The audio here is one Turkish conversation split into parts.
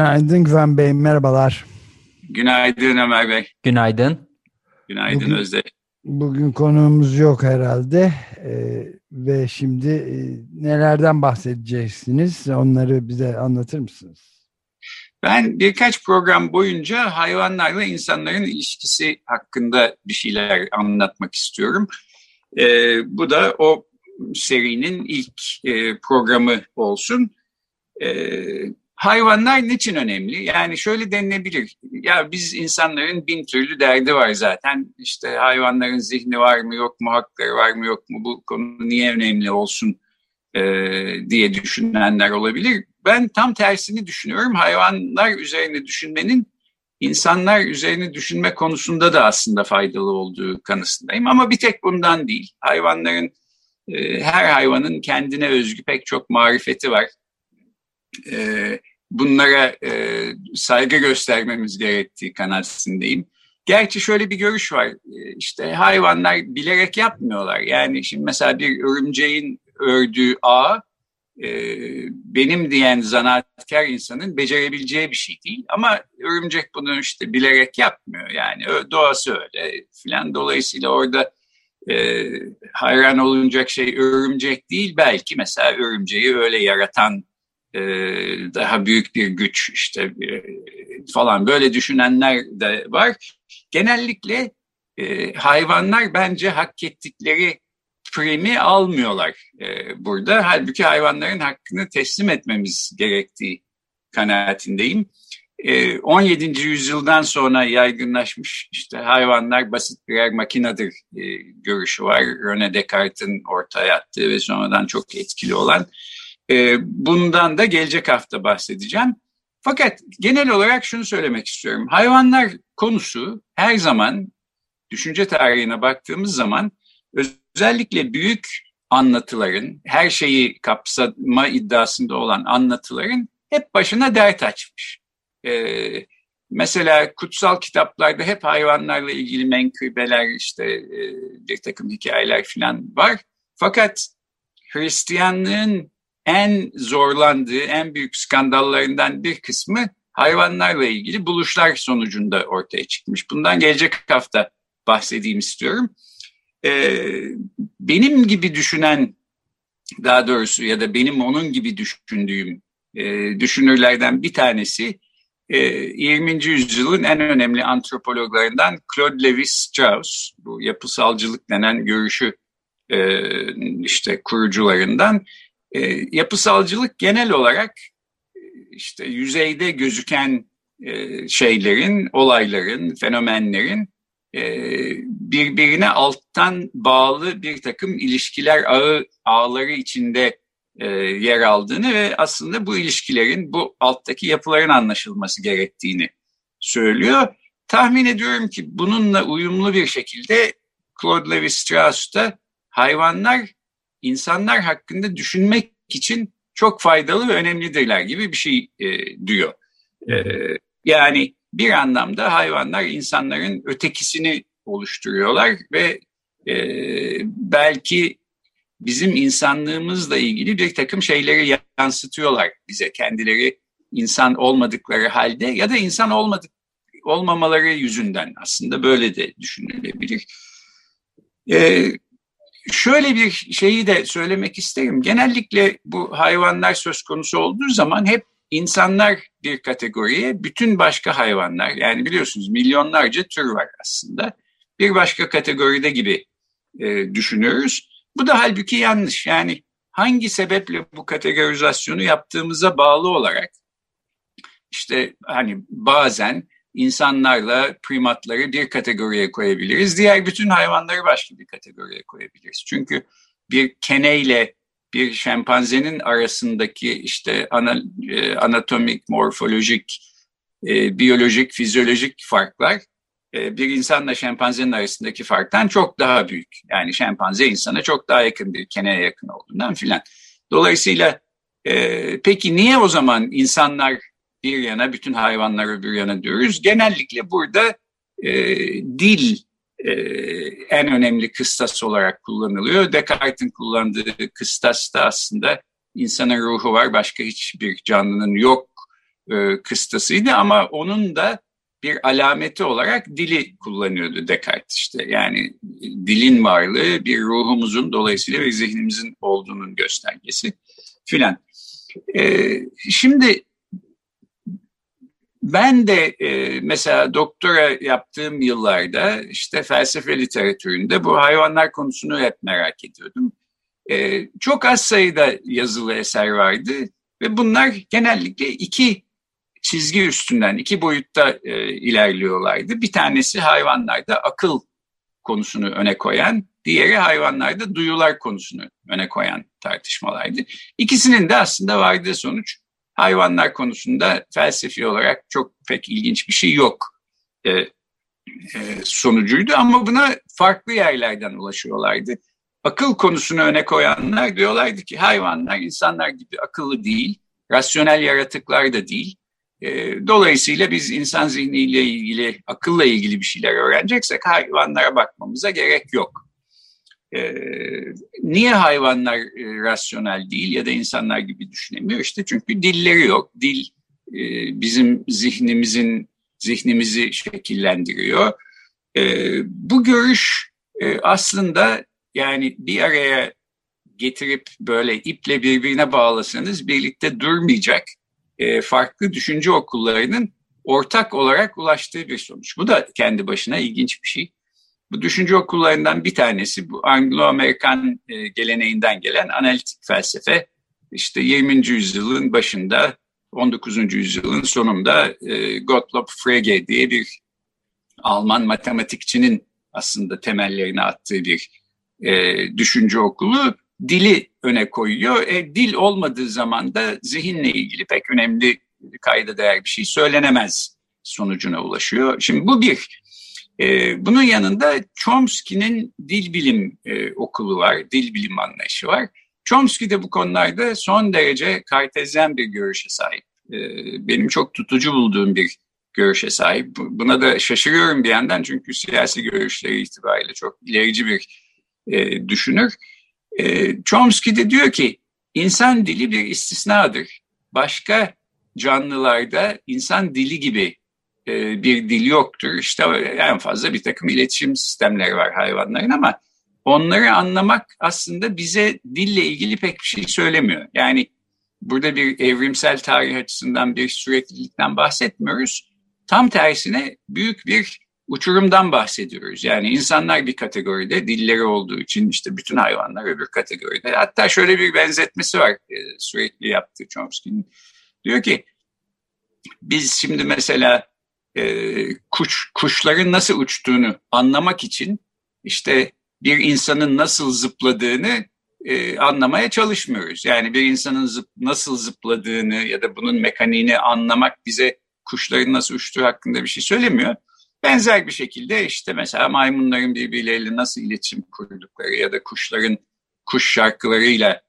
Günaydın Güven Bey, merhabalar. Günaydın Ömer Bey. Günaydın. Günaydın Bugün- Özde. Bugün konuğumuz yok herhalde Ee, ve şimdi e, nelerden bahsedeceksiniz? Onları bize anlatır mısınız? Ben birkaç program boyunca hayvanlarla insanların ilişkisi hakkında bir şeyler anlatmak istiyorum. Ee, bu da o serinin ilk e, programı olsun. Ee, hayvanlar niçin önemli? Yani şöyle denilebilir. Ya biz insanların bin türlü derdi var zaten. İşte hayvanların zihni var mı yok mu, hakları var mı yok mu, bu konu niye önemli olsun e, diye düşünenler olabilir. Ben tam tersini düşünüyorum. Hayvanlar üzerine düşünmenin insanlar üzerine düşünme konusunda da aslında faydalı olduğu kanısındayım. Ama bir tek bundan değil. Hayvanların, e, her hayvanın kendine özgü pek çok marifeti var. E, bunlara e, saygı göstermemiz gerektiği kanaatindeyim. Gerçi şöyle bir görüş var. E, işte hayvanlar bilerek yapmıyorlar. Yani şimdi mesela bir örümceğin ördüğü ağ e, benim diyen zanaatkar insanın becerebileceği bir şey değil. Ama örümcek bunu işte bilerek yapmıyor. Yani doğası öyle filan. Dolayısıyla orada e, hayran olunacak şey örümcek değil. Belki mesela örümceği öyle yaratan e, daha büyük bir güç işte e, falan böyle düşünenler de var. Genellikle e, hayvanlar bence hak ettikleri primi almıyorlar burada. Halbuki hayvanların hakkını teslim etmemiz gerektiği kanaatindeyim. E, 17. yüzyıldan sonra yaygınlaşmış işte hayvanlar basit birer makinedir görüşü var. René Descartes'in ortaya attığı ve sonradan çok etkili olan. E, bundan da gelecek hafta bahsedeceğim. Fakat genel olarak şunu söylemek istiyorum. Hayvanlar konusu her zaman düşünce tarihine baktığımız zaman özellikle büyük anlatıların, her şeyi kapsama iddiasında olan anlatıların hep başına dert açmış. Ee, mesela kutsal kitaplarda hep hayvanlarla ilgili menkıbeler, işte e, bir takım hikayeler falan var. Fakat Hristiyanlığın en zorlandığı, en büyük skandallarından bir kısmı hayvanlarla ilgili buluşlar sonucunda ortaya çıkmış. Bundan gelecek hafta bahsedeyim istiyorum. Ee, benim gibi düşünen daha doğrusu ya da benim onun gibi düşündüğüm e, düşünürlerden bir tanesi e, 20. yüzyılın en önemli antropologlarından Claude Lévi-Strauss bu yapısalcılık denen görüşü e, işte kurucularından e, yapısalcılık genel olarak e, işte yüzeyde gözüken e, şeylerin, olayların, fenomenlerin e, birbirine alttan bağlı bir takım ilişkiler ağı ağları içinde e, yer aldığını ve aslında bu ilişkilerin bu alttaki yapıların anlaşılması gerektiğini söylüyor. Tahmin ediyorum ki bununla uyumlu bir şekilde Claude Lévi-Strauss da hayvanlar insanlar hakkında düşünmek için çok faydalı ve önemlidirler gibi bir şey e, diyor. E, yani bir anlamda hayvanlar insanların ötekisini oluşturuyorlar ve e, belki bizim insanlığımızla ilgili bir takım şeyleri yansıtıyorlar bize kendileri insan olmadıkları halde ya da insan olmadık olmamaları yüzünden aslında böyle de düşünülebilir. Ee, şöyle bir şeyi de söylemek isterim. Genellikle bu hayvanlar söz konusu olduğu zaman hep insanlar bir kategoriye, bütün başka hayvanlar yani biliyorsunuz milyonlarca tür var aslında. Bir başka kategoride gibi e, düşünüyoruz. Bu da halbuki yanlış. Yani hangi sebeple bu kategorizasyonu yaptığımıza bağlı olarak işte hani bazen insanlarla primatları bir kategoriye koyabiliriz. Diğer bütün hayvanları başka bir kategoriye koyabiliriz. Çünkü bir keneyle bir şempanzenin arasındaki işte e, anatomik, morfolojik, e, biyolojik, fizyolojik farklar e, bir insanla şempanzenin arasındaki farktan çok daha büyük. Yani şempanze insana çok daha yakın bir keneye yakın olduğundan filan. Dolayısıyla peki niye o zaman insanlar bir yana bütün hayvanlar öbür yana diyoruz? Genellikle burada e, dil e, en önemli kıstas olarak kullanılıyor. Descartes'in kullandığı kıstas da aslında insanın ruhu var başka hiçbir canlının yok e, kıstasıydı ama onun da bir alameti olarak dili kullanıyordu Descartes işte. Yani dilin varlığı bir ruhumuzun dolayısıyla bir zihnimizin olduğunun göstergesi filan. Ee, şimdi ben de e, mesela doktora yaptığım yıllarda işte felsefe literatüründe bu hayvanlar konusunu hep merak ediyordum. E, çok az sayıda yazılı eser vardı ve bunlar genellikle iki çizgi üstünden iki boyutta e, ilerliyorlardı. Bir tanesi hayvanlarda akıl konusunu öne koyan, diğeri hayvanlarda duyular konusunu öne koyan tartışmalardı. İkisinin de aslında vardığı sonuç hayvanlar konusunda felsefi olarak çok pek ilginç bir şey yok e, e, sonucuydu ama buna farklı yerlerden ulaşıyorlardı. Akıl konusunu öne koyanlar diyorlardı ki hayvanlar insanlar gibi akıllı değil, rasyonel yaratıklar da değil. E, dolayısıyla biz insan zihniyle ilgili, akılla ilgili bir şeyler öğreneceksek hayvanlara bakmamıza gerek yok. E, niye hayvanlar e, rasyonel değil ya da insanlar gibi düşünemiyor? İşte çünkü dilleri yok. Dil e, bizim zihnimizin zihnimizi şekillendiriyor. E, bu görüş e, aslında yani bir araya getirip böyle iple birbirine bağlasanız birlikte durmayacak farklı düşünce okullarının ortak olarak ulaştığı bir sonuç. Bu da kendi başına ilginç bir şey. Bu düşünce okullarından bir tanesi bu Anglo-Amerikan e, geleneğinden gelen analitik felsefe. İşte 20. yüzyılın başında 19. yüzyılın sonunda e, Gottlob Frege diye bir Alman matematikçinin aslında temellerini attığı bir e, düşünce okulu dili öne koyuyor. E, dil olmadığı zaman da zihinle ilgili pek önemli kayda değer bir şey söylenemez sonucuna ulaşıyor. Şimdi bu bir. E, bunun yanında Chomsky'nin dil bilim e, okulu var, dil bilim anlayışı var. Chomsky de bu konularda son derece kartezyen bir görüşe sahip. E, benim çok tutucu bulduğum bir görüşe sahip. Buna da şaşırıyorum bir yandan çünkü siyasi görüşleri itibariyle çok ilerici bir e, düşünür. E, Chomsky de diyor ki insan dili bir istisnadır. Başka canlılarda insan dili gibi e, bir dil yoktur. İşte en fazla bir takım iletişim sistemleri var hayvanların ama onları anlamak aslında bize dille ilgili pek bir şey söylemiyor. Yani burada bir evrimsel tarih açısından bir süreklilikten bahsetmiyoruz. Tam tersine büyük bir uçurumdan bahsediyoruz. Yani insanlar bir kategoride, dilleri olduğu için işte bütün hayvanlar öbür kategoride. Hatta şöyle bir benzetmesi var e, sürekli yaptığı Chomsky'nin. Diyor ki biz şimdi mesela e, kuş kuşların nasıl uçtuğunu anlamak için işte bir insanın nasıl zıpladığını e, anlamaya çalışmıyoruz. Yani bir insanın zıp, nasıl zıpladığını ya da bunun mekaniğini anlamak bize kuşların nasıl uçtuğu hakkında bir şey söylemiyor. Benzer bir şekilde işte mesela maymunların birbirleriyle nasıl iletişim kurdukları ya da kuşların kuş şarkılarıyla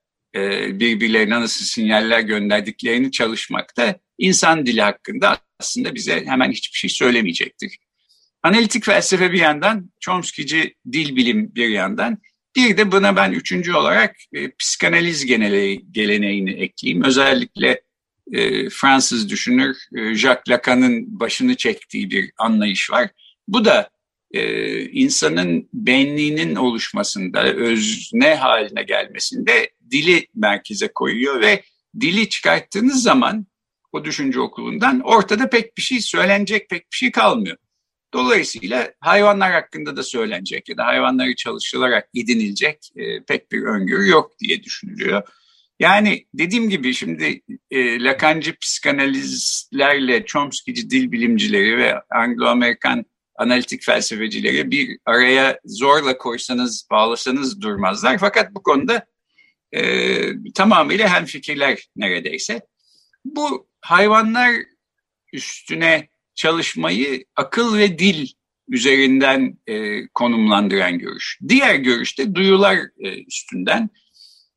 birbirlerine nasıl sinyaller gönderdiklerini çalışmakta insan dili hakkında aslında bize hemen hiçbir şey söylemeyecektir. Analitik felsefe bir yandan, Chomsky'ci dil bilim bir yandan, bir de buna ben üçüncü olarak e, psikanaliz genele, geleneğini ekleyeyim. Özellikle e, Fransız düşünür e, Jacques Lacan'ın başını çektiği bir anlayış var. Bu da e, insanın benliğinin oluşmasında, özne haline gelmesinde dili merkeze koyuyor ve dili çıkarttığınız zaman o düşünce okulundan ortada pek bir şey söylenecek pek bir şey kalmıyor. Dolayısıyla hayvanlar hakkında da söylenecek ya da hayvanları çalışılarak edinilecek e, pek bir öngörü yok diye düşünülüyor. Yani dediğim gibi şimdi e, Lakancı psikanalizlerle Chomsky'ci dil bilimcileri ve Anglo-Amerikan analitik felsefecileri bir araya zorla koysanız, bağlasanız durmazlar. Fakat bu konuda e, tamamıyla hem fikirler neredeyse. Bu hayvanlar üstüne çalışmayı akıl ve dil üzerinden e, konumlandıran görüş. Diğer görüş de duyular e, üstünden.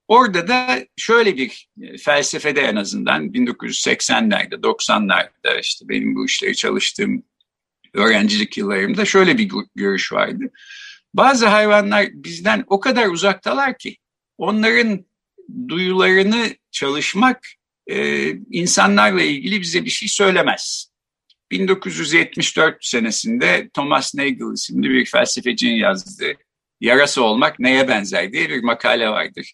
Orada da şöyle bir e, felsefede en azından 1980'lerde, 90'larda işte benim bu işleri çalıştığım öğrencilik yıllarımda şöyle bir görüş vardı. Bazı hayvanlar bizden o kadar uzaktalar ki onların duyularını çalışmak e, insanlarla ilgili bize bir şey söylemez. 1974 senesinde Thomas Nagel isimli bir felsefecinin yazdığı Yarası Olmak Neye Benzer diye bir makale vardır.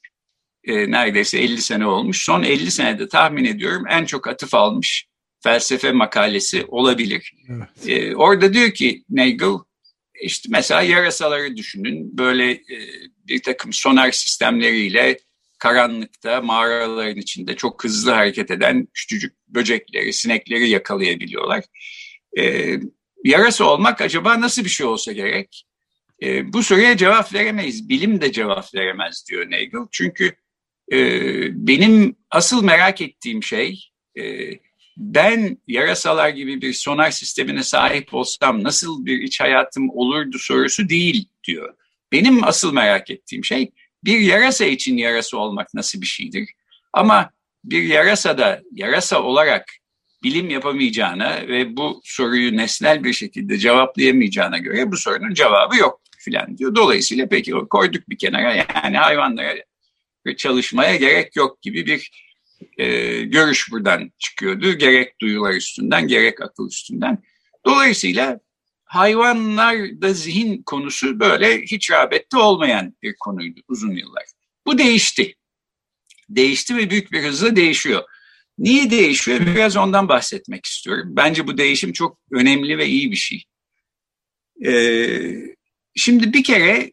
E, neredeyse 50 sene olmuş. Son 50 senede tahmin ediyorum en çok atıf almış felsefe makalesi olabilir. Evet. E, orada diyor ki Nagel, işte mesela yarasaları düşünün. Böyle e, bir takım sonar sistemleriyle karanlıkta, mağaraların içinde çok hızlı hareket eden küçücük böcekleri, sinekleri yakalayabiliyorlar. Ee, yarası olmak acaba nasıl bir şey olsa gerek? Ee, bu soruya cevap veremeyiz. Bilim de cevap veremez diyor Nagel. Çünkü e, benim asıl merak ettiğim şey e, ben yarasalar gibi bir sonar sistemine sahip olsam nasıl bir iç hayatım olurdu sorusu değil diyor. Benim asıl merak ettiğim şey bir yarasa için yarasa olmak nasıl bir şeydir? Ama bir yarasa da yarasa olarak bilim yapamayacağına ve bu soruyu nesnel bir şekilde cevaplayamayacağına göre bu sorunun cevabı yok filan diyor. Dolayısıyla peki koyduk bir kenara yani hayvanlara çalışmaya gerek yok gibi bir e, görüş buradan çıkıyordu. Gerek duyular üstünden gerek akıl üstünden. Dolayısıyla hayvanlarda zihin konusu böyle hiç rağbette olmayan bir konuydu uzun yıllar. Bu değişti. Değişti ve büyük bir hızla değişiyor. Niye değişiyor? Biraz ondan bahsetmek istiyorum. Bence bu değişim çok önemli ve iyi bir şey. Ee, şimdi bir kere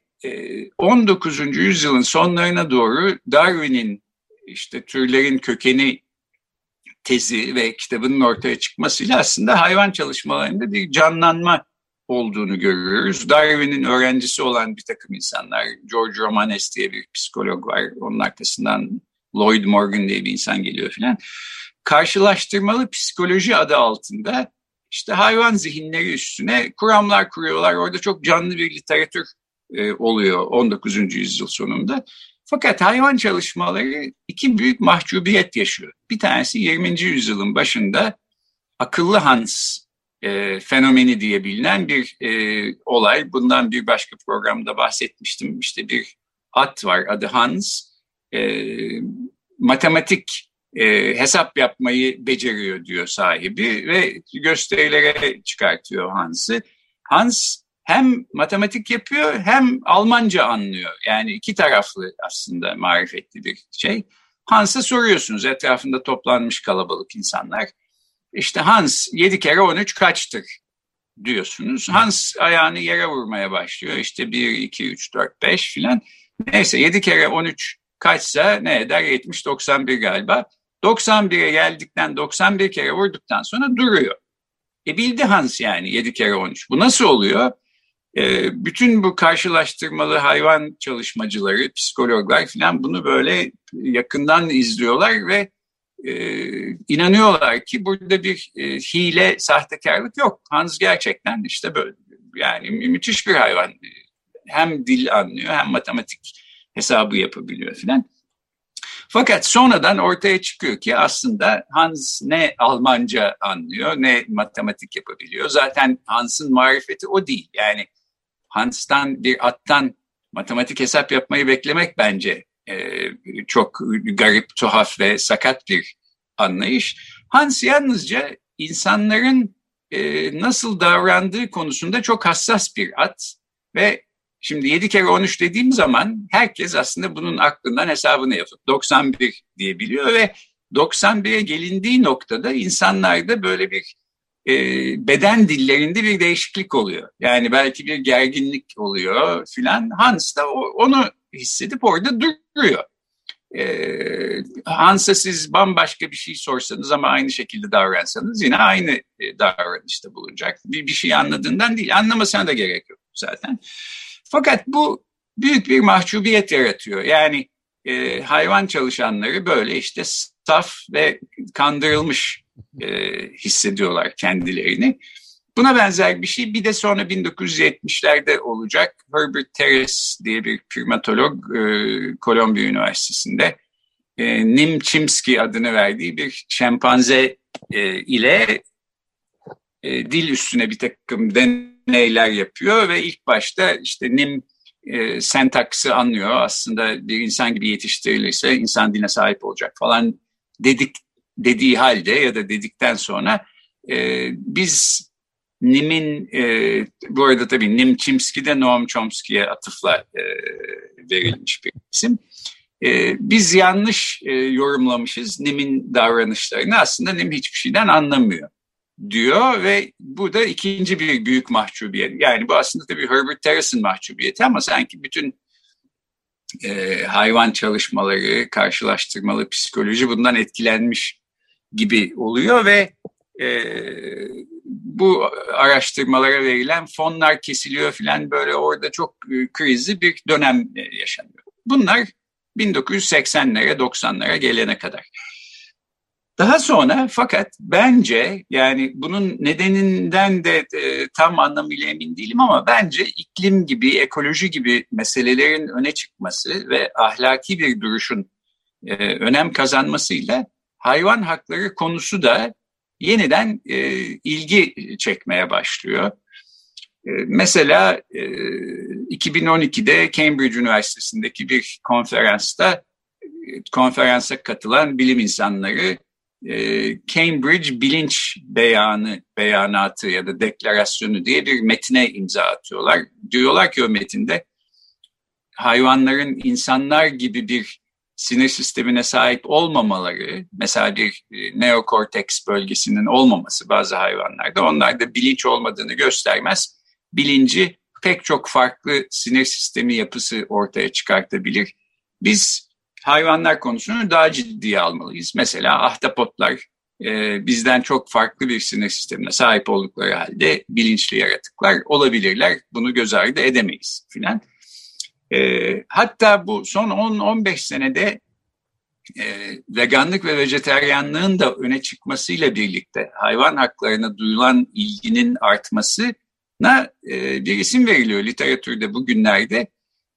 19. E, yüzyılın sonlarına doğru Darwin'in işte türlerin kökeni tezi ve kitabının ortaya çıkmasıyla aslında hayvan çalışmalarında bir canlanma olduğunu görüyoruz. Darwin'in öğrencisi olan bir takım insanlar, George Romanes diye bir psikolog var, onun arkasından Lloyd Morgan diye bir insan geliyor filan. Karşılaştırmalı psikoloji adı altında işte hayvan zihinleri üstüne kuramlar kuruyorlar. Orada çok canlı bir literatür e, oluyor 19. yüzyıl sonunda. Fakat hayvan çalışmaları iki büyük mahcubiyet yaşıyor. Bir tanesi 20. yüzyılın başında akıllı Hans e, fenomeni diye bilinen bir e, olay. Bundan bir başka programda bahsetmiştim. İşte bir at var adı Hans. E, matematik e, hesap yapmayı beceriyor diyor sahibi ve gösterilere çıkartıyor Hans'ı. Hans hem matematik yapıyor hem Almanca anlıyor. Yani iki taraflı aslında marifetli bir şey. Hans'a soruyorsunuz etrafında toplanmış kalabalık insanlar. İşte Hans 7 kere 13 kaçtır diyorsunuz. Hans ayağını yere vurmaya başlıyor. İşte 1, 2, 3, 4, 5 filan. Neyse 7 kere 13 kaçsa ne eder? 70, 91 galiba. 91'e geldikten 91 kere vurduktan sonra duruyor. E bildi Hans yani 7 kere 13. Bu nasıl oluyor? E, bütün bu karşılaştırmalı hayvan çalışmacıları, psikologlar falan bunu böyle yakından izliyorlar ve e, inanıyorlar ki burada bir e, hile, sahtekarlık yok. Hans gerçekten işte böyle yani müthiş bir hayvan. Hem dil anlıyor hem matematik hesabı yapabiliyor filan. Fakat sonradan ortaya çıkıyor ki aslında Hans ne Almanca anlıyor ne matematik yapabiliyor. Zaten Hans'ın marifeti o değil. Yani Hans'tan bir attan matematik hesap yapmayı beklemek bence e, çok garip, tuhaf ve sakat bir anlayış. Hans yalnızca insanların e, nasıl davrandığı konusunda çok hassas bir at ve şimdi 7 kere 13 dediğim zaman herkes aslında bunun aklından hesabını yapıp 91 diyebiliyor ve 91'e gelindiği noktada insanlarda böyle bir e, beden dillerinde bir değişiklik oluyor. Yani belki bir gerginlik oluyor filan. Hans da onu hissedip orada duruyor. Ee, Hans'a siz bambaşka bir şey sorsanız ama aynı şekilde davransanız yine aynı e, davranışta bulunacak. Bir, bir şey anladığından değil, anlamasına da gerek yok zaten. Fakat bu büyük bir mahcubiyet yaratıyor. Yani e, hayvan çalışanları böyle işte saf ve kandırılmış e, hissediyorlar kendilerini. Buna benzer bir şey bir de sonra 1970'lerde olacak. Herbert Terrace diye bir primatolog e, Üniversitesi'nde e, Nim Chimsky adını verdiği bir şempanze e, ile e, dil üstüne bir takım deneyler yapıyor ve ilk başta işte Nim e, sentaksı anlıyor. Aslında bir insan gibi yetiştirilirse insan diline sahip olacak falan dedik dediği halde ya da dedikten sonra e, biz Nim'in e, bu arada tabii Nim Chimsky Noam Chomsky'ye atıfla e, verilmiş bir isim. E, biz yanlış e, yorumlamışız Nim'in davranışlarını. Aslında Nim hiçbir şeyden anlamıyor diyor ve bu da ikinci bir büyük mahcubiyet. Yani bu aslında tabii Herbert Terrace'ın mahcubiyeti ama sanki bütün e, hayvan çalışmaları, karşılaştırmalı psikoloji bundan etkilenmiş gibi oluyor ve e, bu araştırmalara verilen fonlar kesiliyor filan böyle orada çok e, bir dönem e, yaşanıyor. Bunlar 1980'lere 90'lara gelene kadar. Daha sonra fakat bence yani bunun nedeninden de e, tam anlamıyla emin değilim ama bence iklim gibi, ekoloji gibi meselelerin öne çıkması ve ahlaki bir duruşun e, önem kazanmasıyla hayvan hakları konusu da yeniden e, ilgi çekmeye başlıyor. E, mesela e, 2012'de Cambridge Üniversitesi'ndeki bir konferansta konferansa katılan bilim insanları e, Cambridge bilinç beyanı, beyanatı ya da deklarasyonu diye bir metine imza atıyorlar. Diyorlar ki o metinde hayvanların insanlar gibi bir sinir sistemine sahip olmamaları, mesela bir e, neokorteks bölgesinin olmaması bazı hayvanlarda onlarda bilinç olmadığını göstermez. Bilinci pek çok farklı sinir sistemi yapısı ortaya çıkartabilir. Biz hayvanlar konusunu daha ciddiye almalıyız. Mesela ahtapotlar e, bizden çok farklı bir sinir sistemine sahip oldukları halde bilinçli yaratıklar olabilirler. Bunu göz ardı edemeyiz filan. E, hatta bu son 10-15 senede e, veganlık ve vejeteryanlığın da öne çıkmasıyla birlikte hayvan haklarına duyulan ilginin artmasına e, bir isim veriliyor literatürde bugünlerde.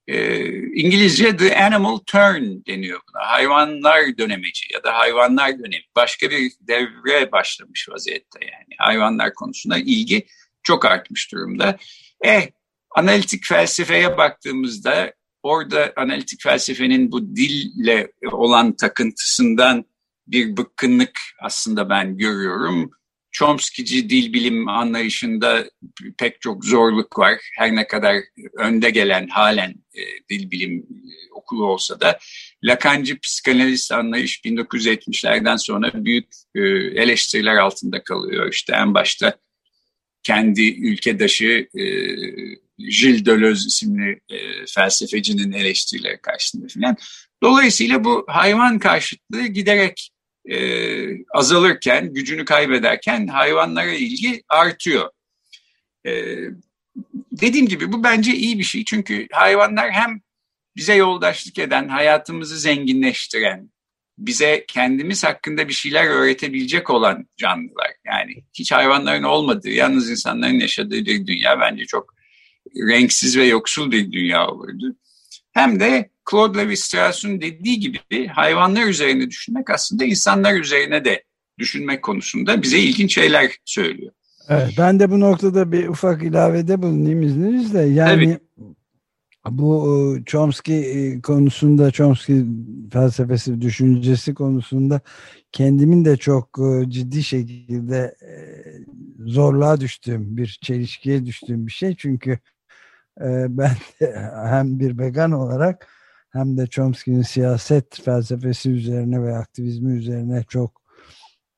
E, İngilizce the animal turn deniyor buna. Hayvanlar dönemeci ya da hayvanlar dönemi. Başka bir devre başlamış vaziyette yani. Hayvanlar konusunda ilgi çok artmış durumda. Eh, analitik felsefeye baktığımızda orada analitik felsefenin bu dille olan takıntısından bir bıkkınlık aslında ben görüyorum. Chomsky'ci dil bilim anlayışında pek çok zorluk var. Her ne kadar önde gelen halen e, dil bilim e, okulu olsa da Lacancı psikanalist anlayış 1970'lerden sonra büyük e, eleştiriler altında kalıyor. İşte en başta kendi ülkedaşı e, Gilles Deleuze isimli e, felsefecinin eleştirileri karşısında filan. Dolayısıyla bu hayvan karşıtlığı giderek e, azalırken, gücünü kaybederken hayvanlara ilgi artıyor. E, dediğim gibi bu bence iyi bir şey. Çünkü hayvanlar hem bize yoldaşlık eden, hayatımızı zenginleştiren, bize kendimiz hakkında bir şeyler öğretebilecek olan canlılar. Yani hiç hayvanların olmadığı, yalnız insanların yaşadığı bir dünya bence çok renksiz ve yoksul bir dünya olurdu. Hem de Claude Lévi-Strauss'un dediği gibi hayvanlar üzerine düşünmek aslında insanlar üzerine de düşünmek konusunda bize ilginç şeyler söylüyor. Evet, ben de bu noktada bir ufak ilavede bulunayım izninizle. Yani Tabii. bu e, Chomsky e, konusunda, Chomsky felsefesi, düşüncesi konusunda kendimin de çok e, ciddi şekilde zorluğa düştüğüm, bir çelişkiye düştüğüm bir şey. Çünkü ben de hem bir vegan olarak hem de Chomsky'nin siyaset felsefesi üzerine ve aktivizmi üzerine çok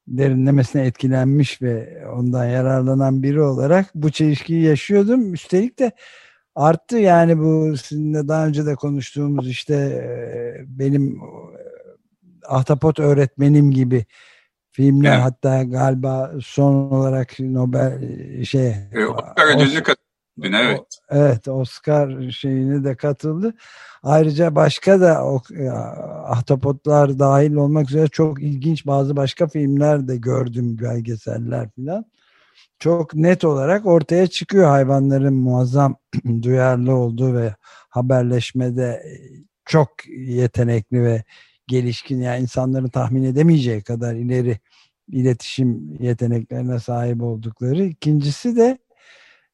derinlemesine etkilenmiş ve ondan yararlanan biri olarak bu çelişkiyi yaşıyordum. Üstelik de arttı yani bu sizinle daha önce de konuştuğumuz işte e, benim e, Ahtapot öğretmenim gibi filmler evet. hatta galiba son olarak Nobel e, şey Oscar ödülünü Dün evet. Evet Oscar şeyine de katıldı. Ayrıca başka da o, ahtapotlar dahil olmak üzere çok ilginç bazı başka filmler de gördüm belgeseller filan. Çok net olarak ortaya çıkıyor hayvanların muazzam duyarlı olduğu ve haberleşmede çok yetenekli ve gelişkin yani insanların tahmin edemeyeceği kadar ileri iletişim yeteneklerine sahip oldukları. İkincisi de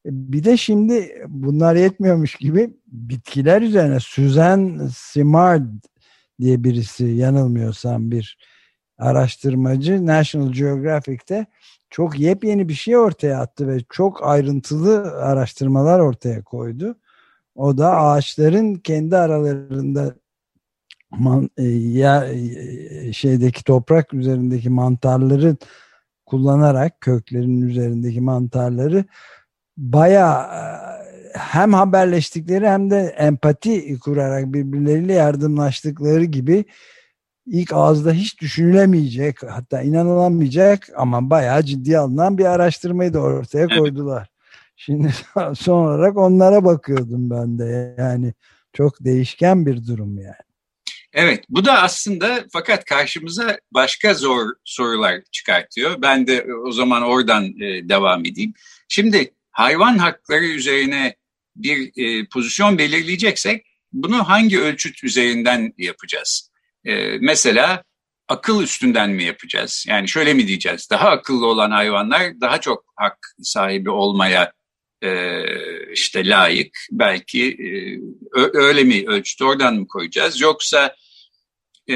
bir de şimdi bunlar yetmiyormuş gibi bitkiler üzerine Suzanne Simard diye birisi yanılmıyorsam bir araştırmacı National Geographic'te çok yepyeni bir şey ortaya attı ve çok ayrıntılı araştırmalar ortaya koydu. O da ağaçların kendi aralarında man, e, ya e, şeydeki toprak üzerindeki mantarları kullanarak köklerin üzerindeki mantarları baya e, hem haberleştikleri hem de empati kurarak birbirleriyle yardımlaştıkları gibi ilk ağızda hiç düşünülemeyecek hatta inanılamayacak ama bayağı ciddi alınan bir araştırmayı da ortaya koydular. Şimdi son olarak onlara bakıyordum ben de yani çok değişken bir durum yani. Evet bu da aslında fakat karşımıza başka zor sorular çıkartıyor. Ben de o zaman oradan e, devam edeyim. Şimdi hayvan hakları üzerine bir e, pozisyon belirleyeceksek bunu hangi ölçüt üzerinden yapacağız? E, mesela akıl üstünden mi yapacağız? Yani şöyle mi diyeceğiz? Daha akıllı olan hayvanlar daha çok hak sahibi olmaya e, işte layık. Belki e, öyle mi ölçüt oradan mı koyacağız? Yoksa e,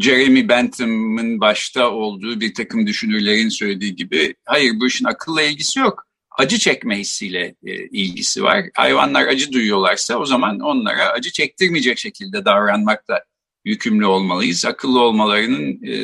Jeremy Bentham'ın başta olduğu bir takım düşünürlerin söylediği gibi hayır bu işin akılla ilgisi yok. Acı çekme hissiyle e, ilgisi var. Hayvanlar acı duyuyorlarsa o zaman onlara acı çektirmeyecek şekilde davranmakta yükümlü olmalıyız. Akıllı olmalarının e,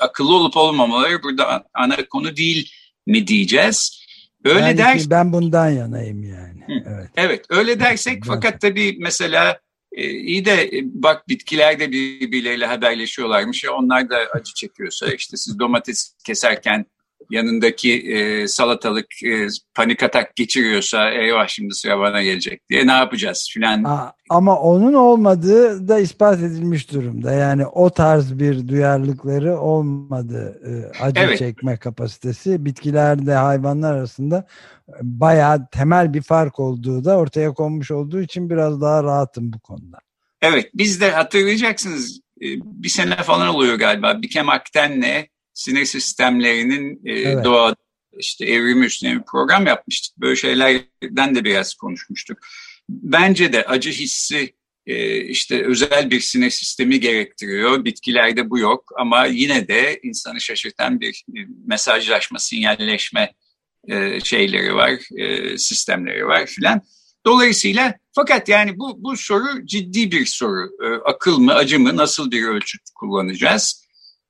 akıllı olup olmamaları burada ana konu değil mi diyeceğiz. Öyle yani der. Ben bundan yanayım yani. Hı. Evet. Evet, öyle dersek fakat tabii mesela e, iyi de e, bak bitkiler de birbirleriyle haberleşiyorlarmış ya onlar da acı çekiyorsa işte siz domates keserken yanındaki e, salatalık e, panik atak geçiriyorsa eyvah şimdi sıra bana gelecek diye ne yapacağız filan. Ama onun olmadığı da ispat edilmiş durumda. Yani o tarz bir duyarlılıkları olmadı. E, acı evet. çekme kapasitesi bitkilerde hayvanlar arasında bayağı temel bir fark olduğu da ortaya konmuş olduğu için biraz daha rahatım bu konuda. Evet biz de hatırlayacaksınız e, bir sene falan oluyor galiba Bikem Akten'le sinir sistemlerinin e, evet. doğa işte evrimi üstüne bir program yapmıştık. Böyle şeylerden de biraz konuşmuştuk. Bence de acı hissi e, işte özel bir sinir sistemi gerektiriyor. Bitkilerde bu yok ama yine de insanı şaşırtan bir mesajlaşma, sinyalleşme e, şeyleri var, e, sistemleri var filan. Dolayısıyla fakat yani bu, bu soru ciddi bir soru. E, akıl mı, acı mı, nasıl bir ölçüt kullanacağız?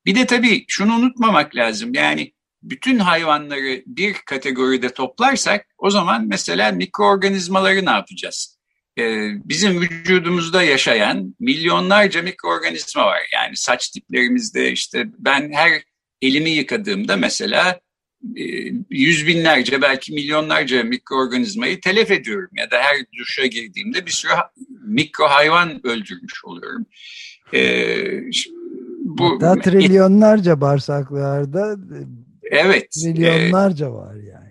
Bir de tabii şunu unutmamak lazım. Yani bütün hayvanları bir kategoride toplarsak o zaman mesela mikroorganizmaları ne yapacağız? Ee, bizim vücudumuzda yaşayan milyonlarca mikroorganizma var. Yani saç tiplerimizde işte ben her elimi yıkadığımda mesela e, yüz binlerce belki milyonlarca mikroorganizmayı telef ediyorum. Ya da her duşa girdiğimde bir sürü mikro hayvan öldürmüş oluyorum. Ee, bu Hatta trilyonlarca bağırsaklarda evet trilyonlarca e, var yani.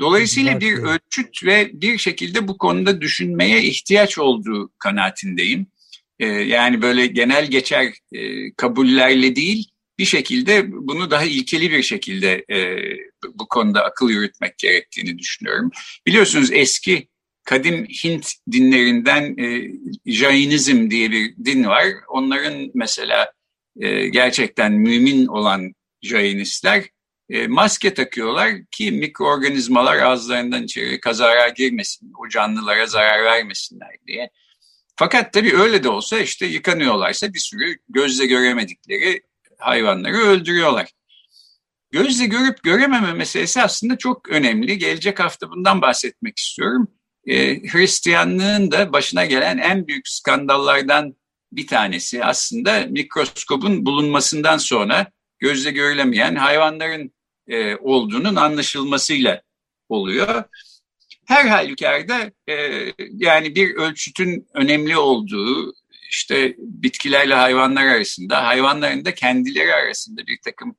Dolayısıyla bir ölçüt ve bir şekilde bu konuda düşünmeye ihtiyaç olduğu kanaatindeyim. E, yani böyle genel geçer e, kabullerle değil bir şekilde bunu daha ilkeli bir şekilde e, bu konuda akıl yürütmek gerektiğini düşünüyorum. Biliyorsunuz eski kadim Hint dinlerinden e, Jainizm diye bir din var. Onların mesela e, gerçekten mümin olan Jainistler e, maske takıyorlar ki mikroorganizmalar ağızlarından içeri kazara girmesin, o canlılara zarar vermesinler diye. Fakat tabii öyle de olsa işte yıkanıyorlarsa bir sürü gözle göremedikleri hayvanları öldürüyorlar. Gözle görüp görememe meselesi aslında çok önemli. Gelecek hafta bundan bahsetmek istiyorum. Ee, Hristiyanlığın da başına gelen en büyük skandallardan bir tanesi aslında mikroskopun bulunmasından sonra gözle görülemeyen hayvanların e, olduğunun anlaşılmasıyla oluyor. her halükarda e, yani bir ölçütün önemli olduğu işte bitkilerle hayvanlar arasında, hayvanların da kendileri arasında bir takım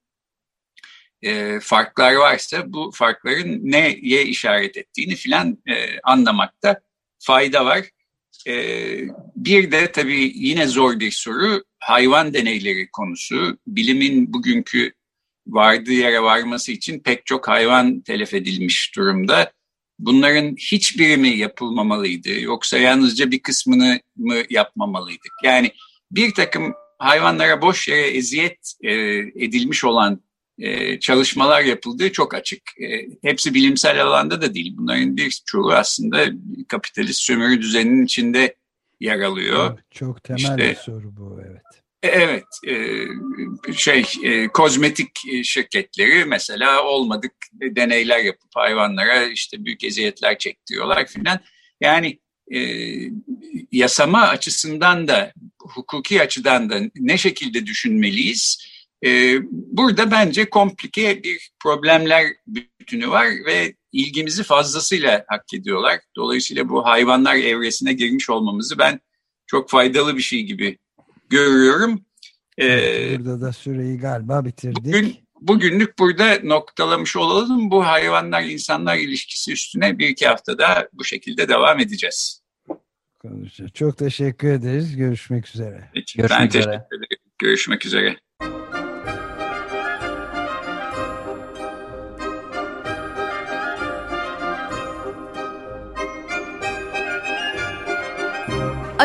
e, farklar varsa bu farkların neye işaret ettiğini filan e, anlamakta fayda var. E, bir de tabii yine zor bir soru hayvan deneyleri konusu. Bilimin bugünkü vardığı yere varması için pek çok hayvan telef edilmiş durumda. Bunların hiçbiri mi yapılmamalıydı yoksa yalnızca bir kısmını mı yapmamalıydık? Yani bir takım hayvanlara boş yere eziyet e, edilmiş olan e, çalışmalar yapıldığı çok açık. E, hepsi bilimsel alanda da değil. Bunların birçoğu aslında kapitalist sömürü düzeninin içinde yer alıyor. Evet, çok temel işte, bir soru bu evet. E, evet, şey kozmetik şirketleri mesela olmadık deneyler yapıp hayvanlara işte büyük eziyetler çektiriyorlar filan. Yani yasama açısından da hukuki açıdan da ne şekilde düşünmeliyiz? burada bence komplike bir problemler bütünü var ve ilgimizi fazlasıyla hak ediyorlar. Dolayısıyla bu hayvanlar evresine girmiş olmamızı ben çok faydalı bir şey gibi görüyorum. Ee, burada da süreyi galiba bitirdik. Bugün, bugünlük burada noktalamış olalım. Bu hayvanlar insanlar ilişkisi üstüne bir iki haftada bu şekilde devam edeceğiz. Konuşacağız. Çok teşekkür ederiz. Görüşmek üzere. Peki, Görüşmek ben üzere. teşekkür ederim. Görüşmek üzere.